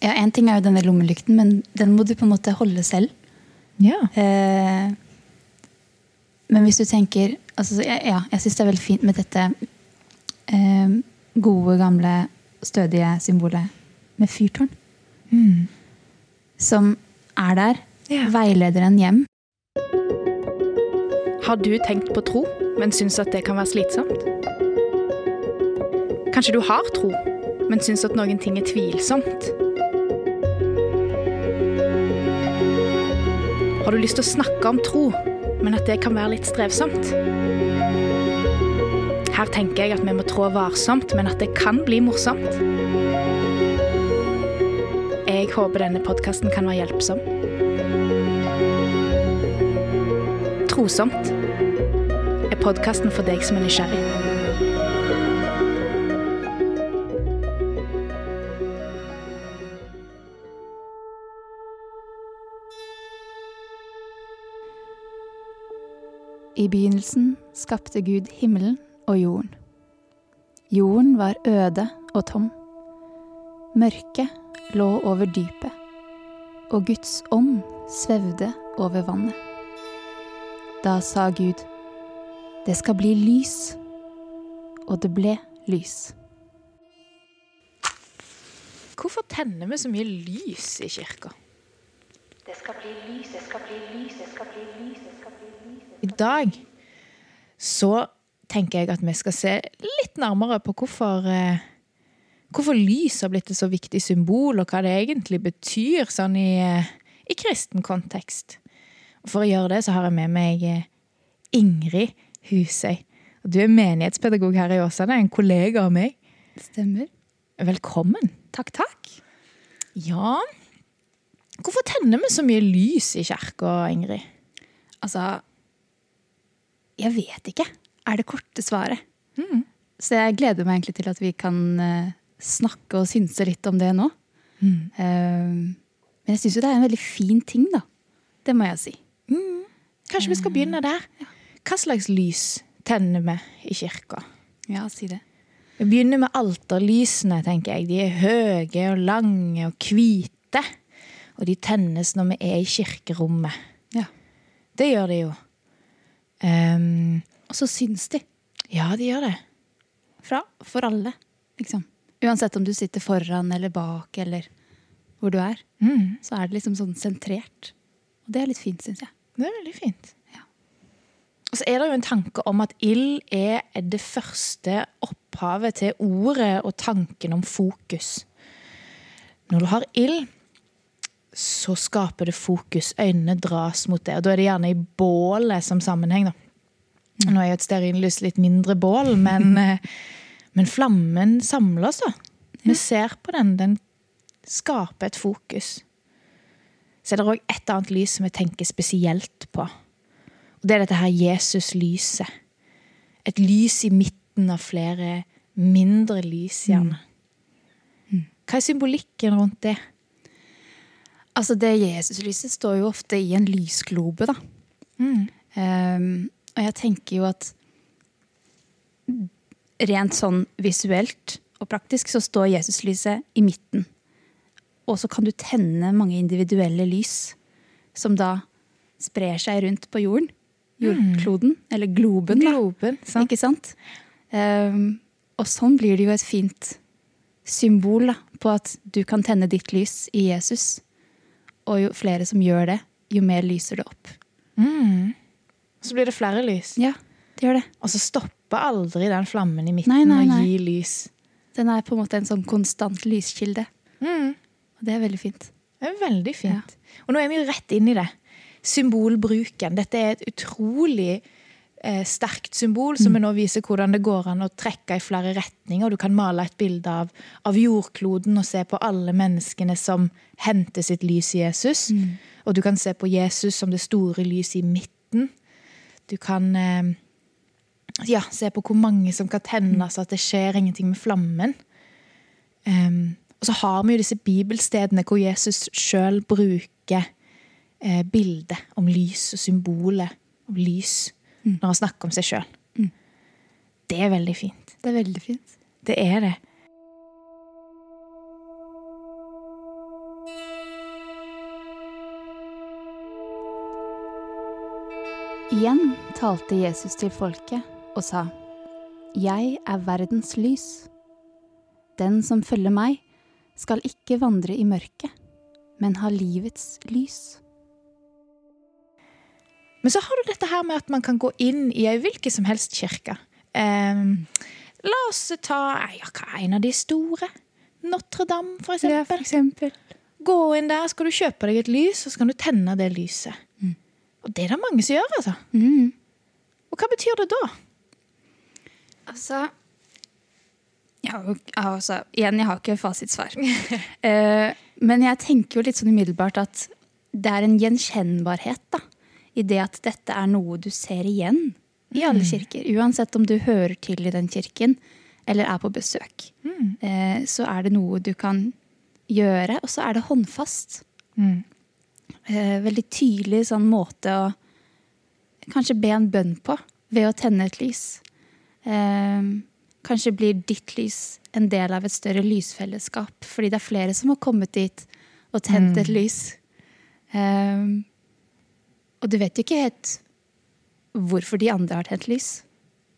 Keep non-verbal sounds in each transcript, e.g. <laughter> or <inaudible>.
ja, En ting er jo denne lommelykten, men den må du på en måte holde selv. Ja. Eh, men hvis du tenker altså, Ja, ja jeg syns det er veldig fint med dette eh, gode, gamle, stødige symbolet med fyrtårn. Mm. Som er der. Ja. Veileder en hjem. Har du tenkt på tro, men syns at det kan være slitsomt? Kanskje du har tro, men syns at noen ting er tvilsomt? Har du lyst til å snakke om tro, men at det kan være litt strevsomt? Her tenker jeg at vi må trå varsomt, men at det kan bli morsomt. Jeg håper denne podkasten kan være hjelpsom. Trosomt er podkasten for deg som er nysgjerrig. I begynnelsen skapte Gud himmelen og jorden. Jorden var øde og tom. Mørket lå over dypet, og Guds ånd svevde over vannet. Da sa Gud, det skal bli lys, og det ble lys. Hvorfor tenner vi så mye lys i kirka? Det skal bli lys, det skal bli lys, det skal bli lys, det skal bli lys. I dag så tenker jeg at vi skal se litt nærmere på hvorfor, eh, hvorfor lys har blitt et så viktig symbol, og hva det egentlig betyr sånn i, eh, i kristen kontekst. Og for å gjøre det så har jeg med meg eh, Ingrid Husøy. Du er menighetspedagog her i Åsane, en kollega av meg. Stemmer. Velkommen. Takk, takk. Ja, hvorfor tenner vi så mye lys i kirka, Ingrid? Altså Jeg vet ikke, er det korte svaret. Så jeg gleder meg egentlig til at vi kan eh, snakke og synse litt om det nå. Eh, men jeg syns jo det er en veldig fin ting, da. Det må jeg si. Kanskje vi skal begynne der? Hva slags lys tenner vi i kirka? Ja, si det. Vi begynner med alterlysene, tenker jeg. De er høye og lange og hvite. Og de tennes når vi er i kirkerommet. Ja. Det gjør de jo. Ehm, Og så syns de. ja, de gjør det. Fra, for alle, liksom. Uansett om du sitter foran eller bak eller hvor du er, Mm, så er det liksom sånn sentrert. Og det er litt fint, syns jeg. det er veldig fint. Ja. Og så er det jo en tanke om at ild er det første opphavet til ordet og tanken om fokus. Når du har ild, så skaper det fokus. Øynene dras mot det. Og da er det gjerne i bålet som sammenheng. da. Nå er jo et stearinlys litt mindre bål, men, <laughs> eh, men flammen samler oss, da. Vi ser på den. Den skaper et fokus. Så er det òg et annet lys som jeg tenker spesielt på. Og det er dette her Jesus-lyset. Et lys i midten av flere mindre lys, gjerne. Hva er symbolikken rundt det? Altså, det Jesuslyset står jo ofte i en lysglobe, da. Ehm, og jeg tenker jo at rent sånn visuelt og praktisk så står Jesuslyset i midten. Og så kan du tenne mange individuelle lys som da sprer seg rundt på jorden. Jordkloden, eller globen, da. Globen. Sant? Ikke sant? Um, og sånn blir det jo et fint symbol da, på at du kan tenne ditt lys i Jesus. Og jo flere som gjør det, jo mer lyser det opp. Så blir det flere lys. Ja, det gjør det. Og så stopper aldri den flammen i midten Nei, nei, og nei. gir lys. Den er på en måte en sånn konstant lyskilde. Mm. Og det er veldig fint. Det er veldig fint. Og nå er vi jo rett inn i det. Symbolbruken. Dette er et utrolig sterkt symbol som vi nå viser hvordan det går an å trekke i flere retninger. Du kan male et bilde av, av jordkloden og se på alle menneskene som henter sitt lys i Jesus. Og du kan se på Jesus som det store lyset i midten. Du kan eh, ja, se på hvor mange som kan tennes, at det skjer ingenting med flammen. Um, og så har vi jo disse bibelstedene hvor Jesus sjøl bruker eh, bildet om lys og symbolet om lys mm. når han snakker om seg sjøl. Mm. Det er veldig fint. Det er veldig fint. Det er det. Igjen talte Jesus til folket og sa, Jeg er verdens lys. Den som følger meg, skal ikke vandre i mørket, men ha livets lys. Men så har du dette her med at man kan gå inn i ei hvilken som helst kirke. Um, la oss ta ja, hva en av de store. Notre-Dame, for eksempel. eksempel. Gå inn der, skal du kjøpe deg et lys, og så kan du tenne det lyset. Og det er det mange som gjør, altså. Mm. Og hva betyr det da? Altså ja, og- altså, Igjen, jeg har ikke fasitsvar. uh, <laughs> men jeg tenker jo litt sånn umiddelbart at det er en gjenkjennbarhet da, i det at dette er noe du ser igjen i alle kirker. Uansett om du hører til i den kirken eller er på besøk. Eh, så er det noe du kan gjøre, og så er det håndfast. Mm. Eh, veldig tydelig sånn måte å kanskje be en bønn på ved å tenne et lys. Eh, kanskje blir ditt lys en del av et større lysfellesskap, fordi det er flere som har kommet dit og tent et lys. Eh, og du vet ikke helt hvorfor de andre har tent lys,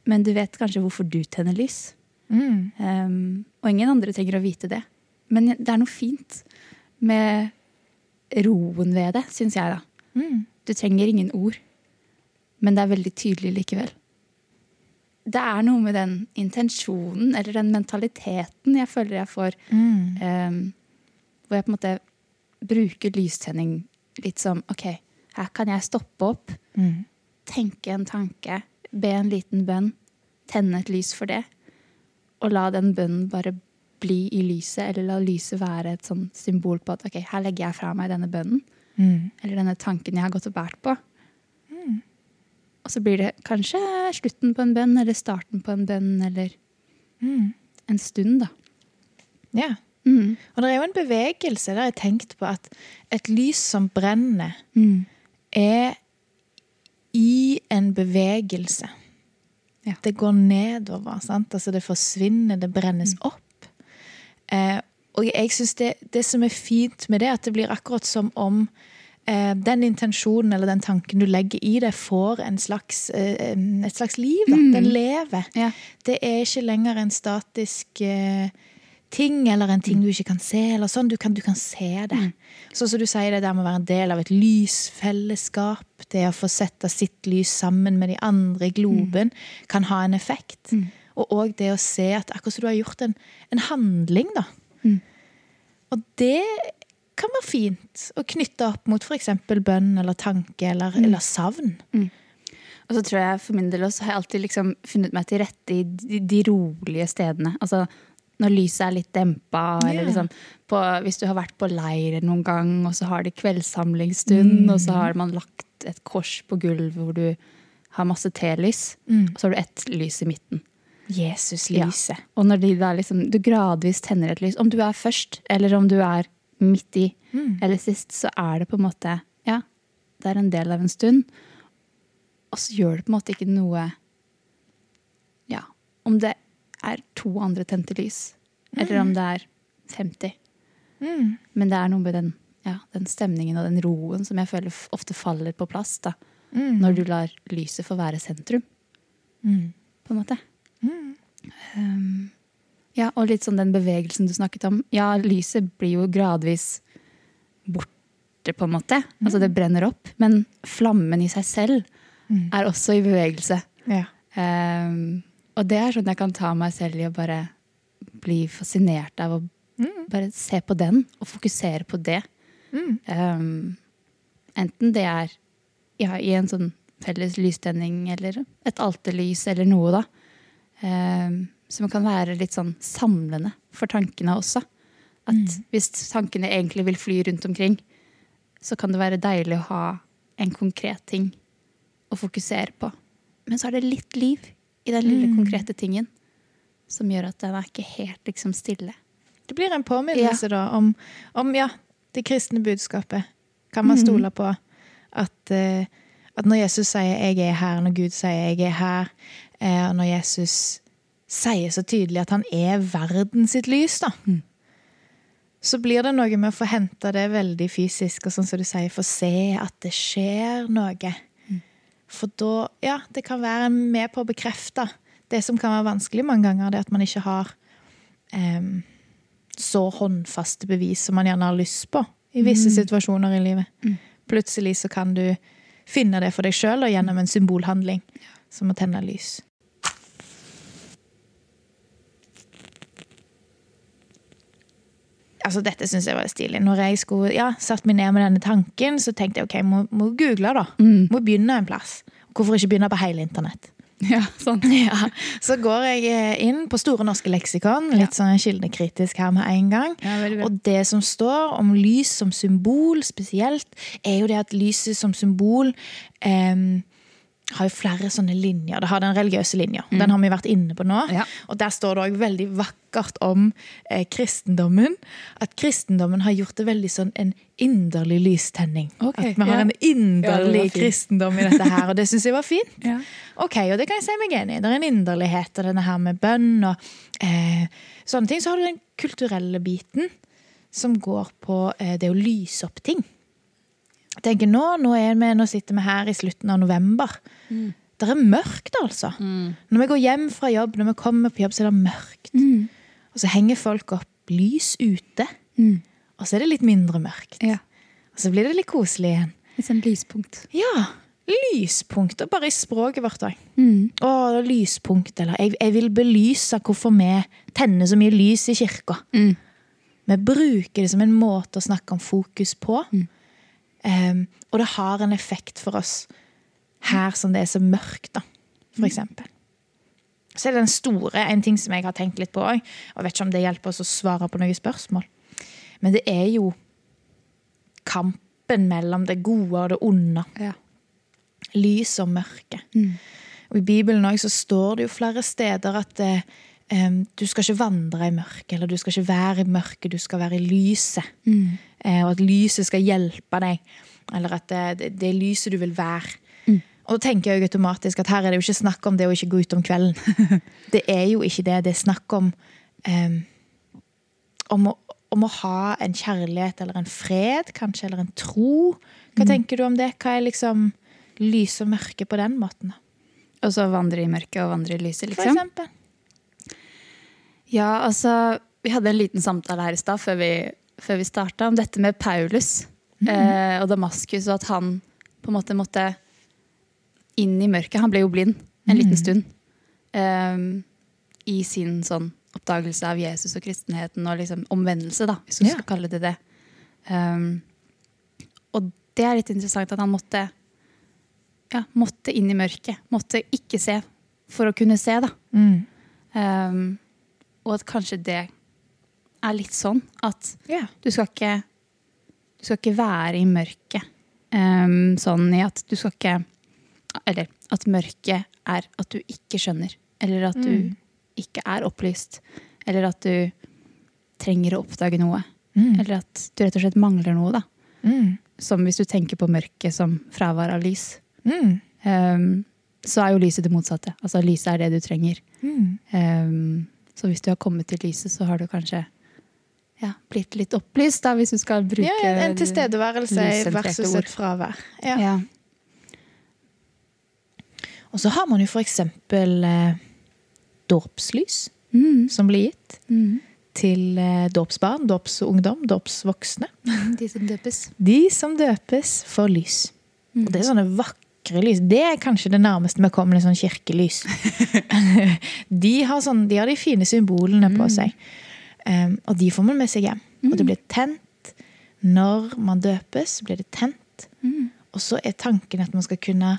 men du vet kanskje hvorfor du tenner lys. Mm. Um, og ingen andre trenger å vite det. Men det er noe fint med roen ved det, syns jeg, da. Mm. Du trenger ingen ord, men det er veldig tydelig likevel. Det er noe med den intensjonen, eller den mentaliteten, jeg føler jeg får, Mm. um, hvor jeg på en måte bruker lystenning litt som OK, her kan jeg stoppe opp, Mm. tenke en tanke, be en liten bønn, tenne et lys for det, og la den bønnen bare bli i lyset, eller la lyset være et sånn symbol på at ok, her legger jeg fra meg denne bønnen, Mm. eller denne tanken jeg har gått og bært på. Og så blir det kanskje slutten på en bønn, eller starten på en bønn, eller Mm. en stund, da. Ja. Mm. Og det er jo en bevegelse der jeg har tenkt på at et lys som brenner, Mm. Er i en bevegelse. Ja. Det går nedover. sant? Altså Det forsvinner, det brennes opp. Eh, og jeg synes det, det som er fint med det, at det blir akkurat som om eh, den intensjonen eller den tanken du legger i det, får en slags, eh, et slags liv. da. Den lever. Ja. Det er ikke lenger en statisk eh, ting eller en ting du ikke kan se. eller sånn. Du kan, du kan se det. Sånn som du sier, det der med å være en del av et lysfellesskap, det å få sette sitt lys sammen med de andre i globen, kan ha en effekt. Og òg det å se at akkurat som du har gjort en, en handling, da. Og det kan være fint å knytte opp mot f.eks. bønn eller tanke eller, eller savn. Og så tror jeg for min del også har jeg alltid liksom funnet meg til rette i de, de rolige stedene. Altså når lyset er litt dempa, eller liksom på, hvis du har vært på leir noen gang, og så har de kveldssamlingsstund, og så har man lagt et kors på gulvet hvor du har masse telys, og så har du ett lys i midten. Jesuslyset. Og når de da liksom, du gradvis tenner et lys, om du er først, eller om du er midt i, eller sist, så er det på en måte, ja, det er en del av en stund. Og så gjør det på en måte ikke noe, ja, om det er to andre tente lys, eller om det er 50. Mm. Men det er noe med den, ja, den stemningen og den roen som jeg føler ofte faller på plass da, Mm. når du lar lyset få være sentrum, Mm. på en måte. Um, ja, og litt sånn den bevegelsen du snakket om. Ja, lyset blir jo gradvis borte, på en måte. Altså det brenner opp. Men flammen i seg selv er også i bevegelse. Ja. Um, og det er sånn jeg kan ta meg selv i å bare bli fascinert av å bare se på den, og fokusere på det. Um, enten det er ja, i en sånn felles lystenning eller et alterlys eller noe, da. Um, som kan være litt sånn samlende for tankene også. At hvis tankene egentlig vil fly rundt omkring, så kan det være deilig å ha en konkret ting å fokusere på. Men så er det litt liv i den lille konkrete tingen som gjør at den er ikke helt liksom stille. Det blir en påminnelse da om, om ja, det kristne budskapet. Kan man stole på at, uh, at når Jesus sier 'jeg er her', når Gud sier 'jeg er her', uh, og når Jesus sier så tydelig at han er verden sitt lys, da, så blir det noe med å få hente det veldig fysisk, og sånn som du sier, få se at det skjer noe. For da Ja, det kan være med på å bekrefte det som kan være vanskelig mange ganger, det at man ikke har um, så håndfaste bevis som man gjerne har lyst på i visse situasjoner i livet. Plutselig så kan du finne det for deg sjøl gjennom en symbolhandling, som å tenne lys. Altså, dette syns jeg var stilig. Når jeg skulle, ja, satt meg ned med denne tanken, så tenkte jeg ok, må, må google, da. Må begynne en plass. Hvorfor ikke begynne på hele internett? Ja, sånn. <laughs> Ja, Så går jeg eh, inn på Store norske leksikon, litt sånn kildekritisk her med en gang. Ja. Og det som står om lys som symbol spesielt, er jo det at lyset som symbol em, har jo flere sånne linjer. Det har den religiøse linja. Den har vi vært inne på nå. Mm. Ja. Og der står det òg veldig vakkert om eh, kristendommen. At kristendommen har gjort det veldig sånn en inderlig lystenning. Okay, at vi har ja. en inderlig ja, kristendom i dette her, og det syns jeg var fint. Ja. Ok, og det kan jeg si meg enig i. Det er en inderlighet og denne her med bønn og eh, sånne ting. Så har du den kulturelle biten som går på eh, det å lyse opp ting. Tenker nå, nå, vi, nå sitter vi her i slutten av november. Det er mørkt, altså. Når vi går hjem fra jobb, når vi kommer på jobb, så er det mørkt. Og så henger folk opp lys ute. Og så er det litt mindre mørkt. Ja. Og så blir det litt koselig igjen. Litt sånn lyspunkt. Ja, lyspunkter bare i språket vårt òg. Mm. Å, lyspunkt, eller jeg, jeg vil belyse hvorfor vi tenner så mye lys i kirka. Mm. Vi bruker det som en måte å snakke om fokus på. Mm. Em, og det har en effekt for oss her som det er så mørkt, da, for eksempel. Så er det den store, en ting som jeg har tenkt litt på òg, og vet ikke om det hjelper oss å svare på noen spørsmål, men det er jo kampen mellom det gode og det onde Ja. lys og mørke. Mm. Og I Bibelen også, så står det jo flere steder at eh, du skal ikke vandre i mørket, eller du skal ikke være i mørket, du skal være i lyset. Mm. Eh, og at lyset skal hjelpe deg, eller at det, det, det er lyset du vil være. Og da tenker jeg automatisk at her er det jo ikke snakk om det å ikke gå ut om kvelden. <laughs> det er jo ikke det. Det er snakk om um, om, å, om å ha en kjærlighet eller en fred, kanskje, eller en tro. Hva tenker du om det? Hva er liksom lys og mørke på den måten? Og så vandre i mørket og vandre i lyset, For liksom. eksempel. Ja, altså, vi hadde en liten samtale her i stad før vi, før vi starta om dette med Paulus eh, og Damaskus, og at han på en måte måtte inn i mørket. Han ble jo blind en liten stund eh, i sin sånn oppdagelse av Jesus og kristenheten og liksom omvendelse, da, hvis du Ja. skal kalle det det. Um, og det er litt interessant at han måtte, ja, måtte inn i mørket. Måtte ikke se for å kunne se, da. Mm. Um, og at kanskje det er litt sånn at yeah. du skal ikke Du skal ikke være i mørket. Um, sånn i at du skal ikke Eller at mørket er at du ikke skjønner. Eller at du Mm. ikke er opplyst. Eller at du trenger å oppdage noe. Mm. Eller at du rett og slett mangler noe. da. Mm. Som hvis du tenker på mørket som fravær av lys. Mm. Um, så er jo lyset det motsatte. Altså lyset er det du trenger. Mm. Um, så hvis du har kommet til lyset, så har du kanskje ja, blitt litt opplyst, da, hvis du skal bruke Ja, en tilstedeværelse versus et fravær. Ja. Ja. Og så har man jo for eksempel eh, dåpslys Mm, som blir gitt mm. til eh, dåpsbarn, dåpsungdom, dåpsvoksne. <laughs> De som døpes. De som døpes, får lys. Mm. Og det er sånne vakre lys. Det er kanskje det nærmeste vi kommer sånn kirkelys. <laughs> de, har sånn, de har de fine symbolene på Mm. seg. Um, og de får man med seg hjem. Og det blir tent. Når man døpes, blir det tent. Mm. Og så er tanken at man skal kunne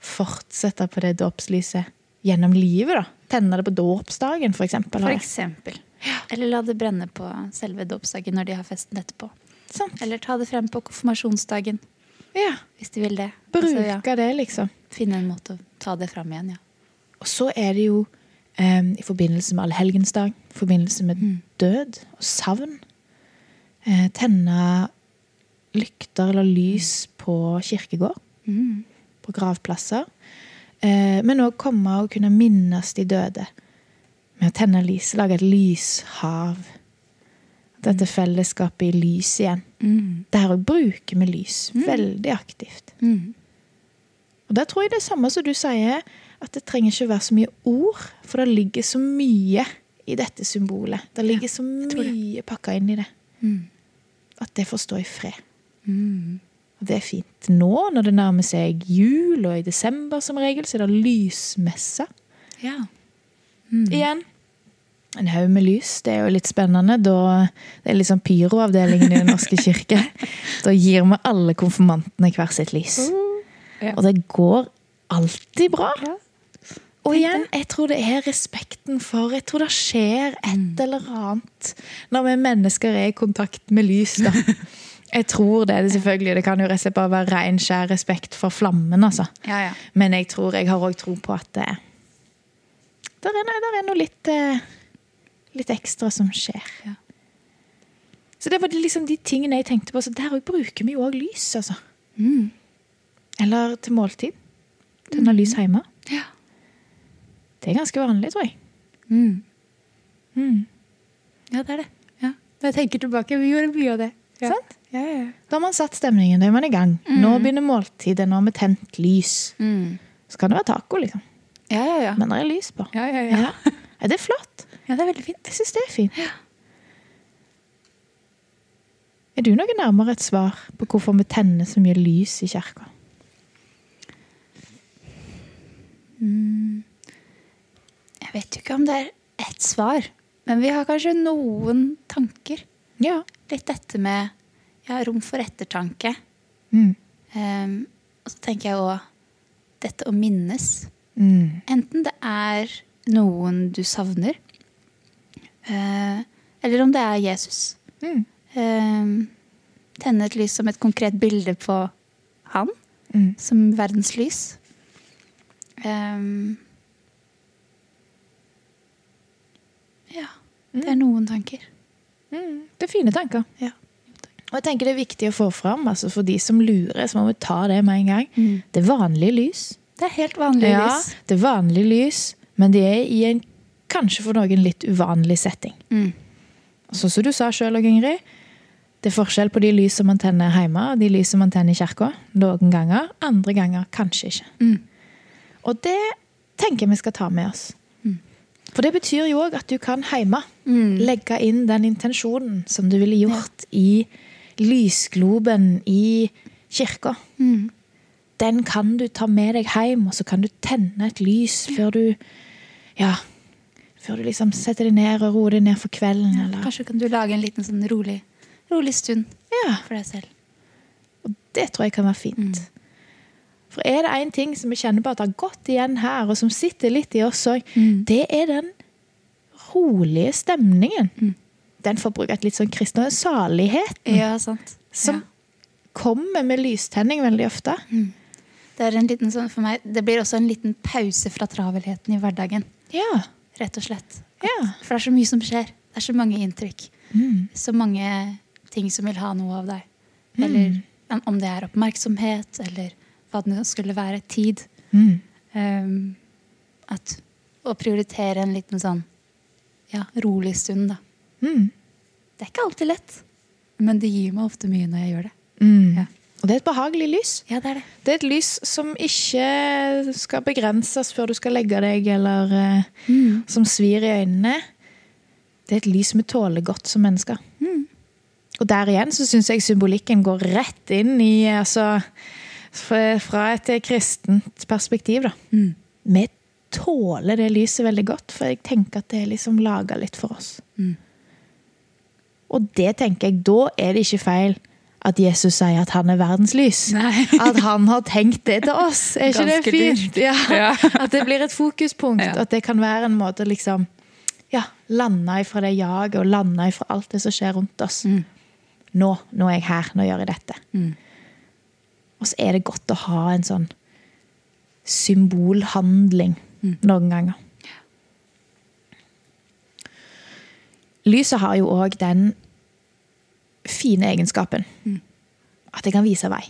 fortsette på det dåpslyset gjennom livet. da. Tenne det på dåpsdagen, for eksempel. For eksempel. Eller la det brenne på selve dåpsdagen når de har festen etterpå. Sant? Eller ta det frem på konfirmasjonsdagen, Ja, hvis de vil det. Bruke Altså, ja, det, liksom. finne en måte å ta det fram igjen, ja. Og så er det jo um, i forbindelse med Allhelgensdag, i forbindelse med Mm. død og savn, uh, tenne lykter eller lys på kirkegård, Mm. på gravplasser. Uh, men òg komme og kunne minnes de døde med å tenne lys, lage et lyshav. Dette fellesskapet i lys igjen. Mm. Det her å bruke med lys veldig aktivt. Mm. Og der tror jeg det er samme som du sier, at det trenger ikke være så mye ord, for det ligger så mye i dette symbolet. Det ligger så mye pakka inn i det. Mm. At det får stå i fred. Mm. Og det er fint. Nå når det nærmer seg jul, og i desember som regel, så er det lysmesse Ja. Mm. igjen. En haug med lys. Det er jo litt spennende. Da, det er liksom pyroavdelingen i Den norske kirke. <laughs> Da gir vi alle konfirmantene hver sitt lys. Ja. Og det går alltid bra. Ja. Og igjen, jeg tror det er respekten for Jeg tror det skjer et eller annet når vi mennesker er i kontakt med lys. da. <laughs> Jeg tror det. det selvfølgelig. Det kan jo bare være ren, skjær respekt for flammen. altså. Ja, ja. Men jeg tror, jeg har òg tro på at det, der er, noe- der er noe litt, eh, litt ekstra som skjer. Ja. Så det var liksom de tingene jeg tenkte på. Så der òg bruker vi jo òg lys, altså. Mm. Eller til måltid. Tenne lys hjemme. Ja. Det er ganske vanlig, tror jeg. Mm. Mm. ja, det er det. Ja. Når jeg tenker tilbake, vi gjorde mye av det. Ja. Sant? Ja. Da har man satt stemningen, da er man i gang. Mm. Nå begynner måltidet, nå har vi tent lys. Mm. Så kan det være taco, liksom. Ja, ja, ja. Men det er lys på. Ja, ja, ja. Ja. Ja, det er flott. Ja, det er veldig fint. Jeg syns det er fint. Er du noe nærmere et svar på hvorfor vi tenner så mye lys i kirka? Mm. Jeg vet jo ikke om det er ett svar, men vi har kanskje noen tanker. Ja. Litt dette med ja, rom for ettertanke. Mm. Um, og så tenker jeg òg dette å minnes. Mm. Enten det er noen du savner, eller om det er Jesus. Mm. Ehm, tenne et lys som et konkret bilde på han, Mm. som verdens lys. Ehm, ja, det er noen tanker. Mm. Det er fine tanker. Ja. Og jeg tenker det er viktig å få fram, altså for de som lurer, så må vi ta det med en gang. Mm. Det er vanlig lys. Det er helt vanlig Ja, lys. det er vanlig lys, men det er i en kanskje for noen litt uvanlig setting. Mm. Sånn som du sa sjøl, Ingrid. Det er forskjell på de lys som man tenner hjemme og de lys som man tenner i kirka. Noen ganger, andre ganger kanskje ikke. Mm. Og det tenker jeg vi skal ta med oss. Mm. For det betyr jo òg at du kan hjemme Mm. legge inn den intensjonen som du ville gjort i lysgloben i kirka. Mm. Den kan du ta med deg hjem, og så kan du tenne et lys før du Ja, før du liksom setter deg ned og roer deg ned for kvelden. Eller. Kanskje kan du lage en liten sånn rolig, rolig stund Ja, for deg selv. og det tror jeg kan være fint. Mm. For er det én ting som vi kjenner på at har gått igjen her, og som sitter litt i oss òg, Mm. det er den rolige stemningen. Mm. Den får bruke et litt sånn kristen salighet Ja, sant. som Ja. kommer med lystenning veldig ofte. Det er en liten sånn for meg, det blir også en liten pause fra travelheten i hverdagen. Ja. Rett og slett. ja. For det er så mye som skjer. Det er så mange inntrykk. Mm. Så mange ting som vil ha noe av deg. Mm. Eller om- det er oppmerksomhet, eller hva det skulle være. Tid. Mm. Um, at å prioritere en liten sånn ja, rolig stund, da. Mm. Det er ikke alltid lett, men det gir meg ofte mye når jeg gjør det. Mm. Ja. Og det er et behagelig lys. Ja, det er det. Det er et lys som ikke skal begrenses før du skal legge deg, eller eh, Mm. som svir i øynene. Det er et lys vi tåler godt som mennesker. Mm. Og der igjen så syns jeg symbolikken går rett inn i altså, fra et kristent perspektiv, da. Mm. Vi tåler det lyset veldig godt, for jeg tenker at det er liksom laga litt for oss. Mm. Og det tenker jeg, da er det ikke feil at Jesus sier at han er verdens lys. Nei. <laughs> At han har tenkt det til oss. Er ikke det fint? Ja. <laughs> Ja. <laughs> At det blir et fokuspunkt. Ja. At det kan være en måte å liksom ja, lande ifra det jaget og lande ifra alt det som skjer rundt oss. Mm. Nå, nå er jeg her, nå gjør jeg dette. Mm. Og så er det godt å ha en sånn symbolhandling Mm. noen ganger. Lyset har jo òg den fine egenskapen Mm. at det kan vise vei.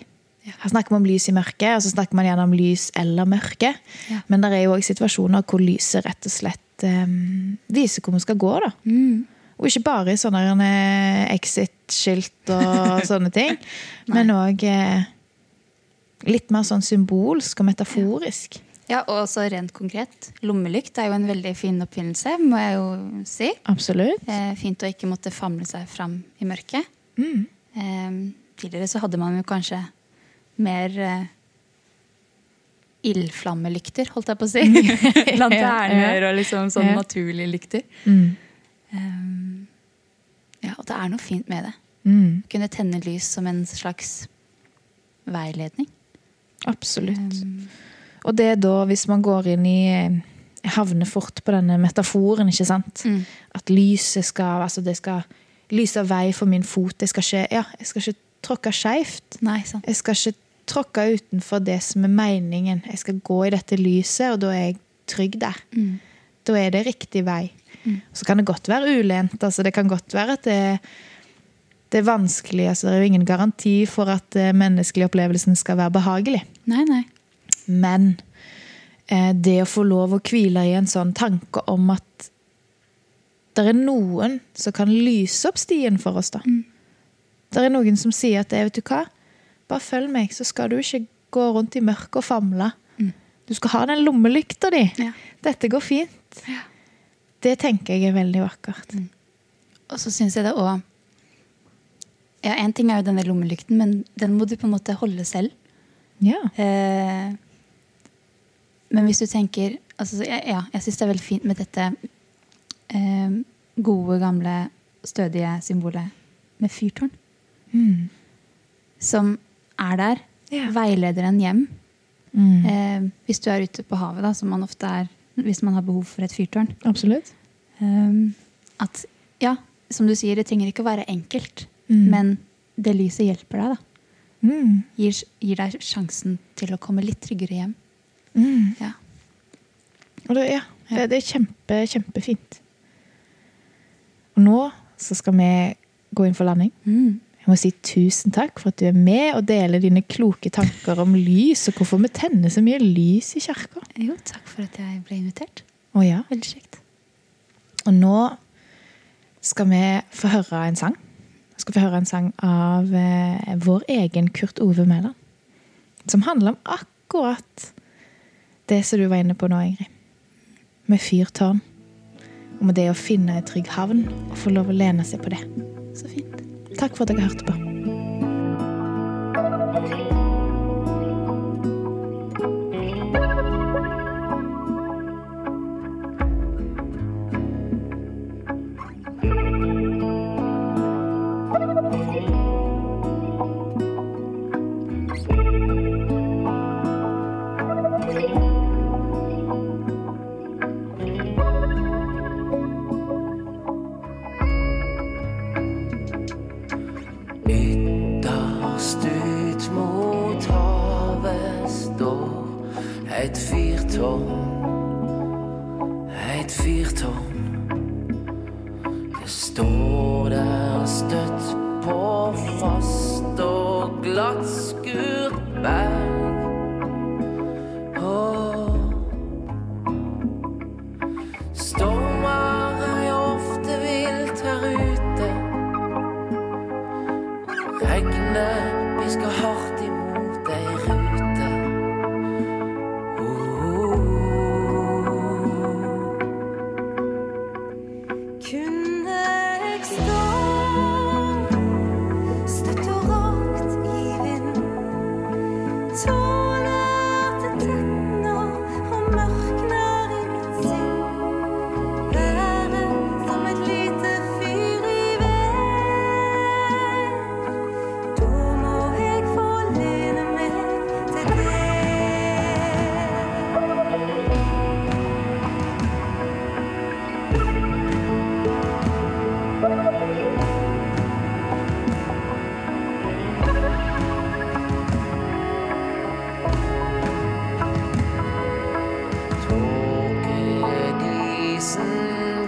Ja. Her snakker man om lys i mørket, og så snakker man gjerne om lys eller mørke. Ja. Men det er jo òg situasjoner hvor lyset rett og slett um, viser hvor vi skal gå. da. Mm. Og ikke bare i sånne eh, exit-skilt og <laughs> sånne ting, men òg eh, litt mer sånn symbolsk og metaforisk. Ja, og også rent konkret. Lommelykt er jo en veldig fin oppfinnelse, må jeg jo si. Absolutt. Eh, fint å ikke måtte famle seg fram i mørket. Mm. Eh, tidligere så hadde man jo kanskje mer eh, ildflammelykter, holdt jeg på å si. <laughs> Lanterner og liksom sånn Ja. naturlige lykter. Mm. Eh, ja, og det er noe fint med det. Mm. Kunne tenne lys som en slags veiledning. Absolutt. Um, Og det er da, hvis man går inn i jeg Havner fort på denne metaforen, ikke sant? Mm. At lyset skal Altså, det skal lyse vei for min fot. Jeg skal ikke, ja, jeg skal ikke tråkke skeivt. Jeg skal ikke tråkke utenfor det som er meningen. Jeg skal gå i dette lyset, og da er jeg trygg der. Mm. Da er det riktig vei. Mm. Så kan det godt være ulent. Altså, det kan godt være at det, det er vanskelig. Altså, det er jo ingen garanti for at eh, menneskelig opplevelsen skal være behagelig. Nei, nei. Men eh, det å få lov å hvile i en sånn tanke om at det er noen som kan lyse opp stien for oss, da. Mm. Det er noen som sier at vet du hva, bare følg meg, så skal du ikke gå rundt i mørket og famle. Mm. Du skal ha den lommelykta di. Ja. Dette går fint. Ja. Det tenker jeg er veldig vakkert. Og så syns jeg det òg Ja, én ting er jo denne lommelykten, men den må du på en måte holde selv. Ja. Eh, men hvis du tenker altså, Ja, ja jeg syns det er veldig fint med dette eh, gode, gamle, stødige symbolet med fyrtårn. Mm. Som er der. Ja. Veileder en hjem. Mm. Eh, hvis du er ute på havet, da, som man ofte er hvis man har behov for et fyrtårn. Absolutt. Um, at ja, som du sier, det trenger ikke å være enkelt, Mm. men det lyset hjelper deg. da. Mm. Gir, gir deg sjansen til å komme litt tryggere hjem. Mm. Ja. Og det, ja, det, det er kjempe, kjempefint. Og nå så skal vi gå inn for landing. Mm. Jeg må si tusen takk for at du er med og deler dine kloke tanker om lys, og hvorfor vi tenner så mye lys i kirka. Jo, takk for at jeg ble invitert. Å ja. Veldig kjekt. Og nå skal vi få høre en sang. Vi skal få høre en sang av eh, vår egen Kurt Ove Mæland. Som handler om akkurat det som du var inne på nå, Ingrid. Med fyrtårn. Med det å finne en trygg havn og få lov å lene seg på det. Så fint. Takk for at dere hørte på.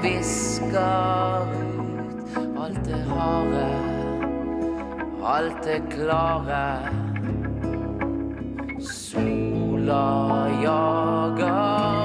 Visker ut alt det harde, alt det klare. Sola jager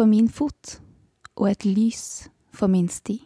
for min fot og et lys for min sti.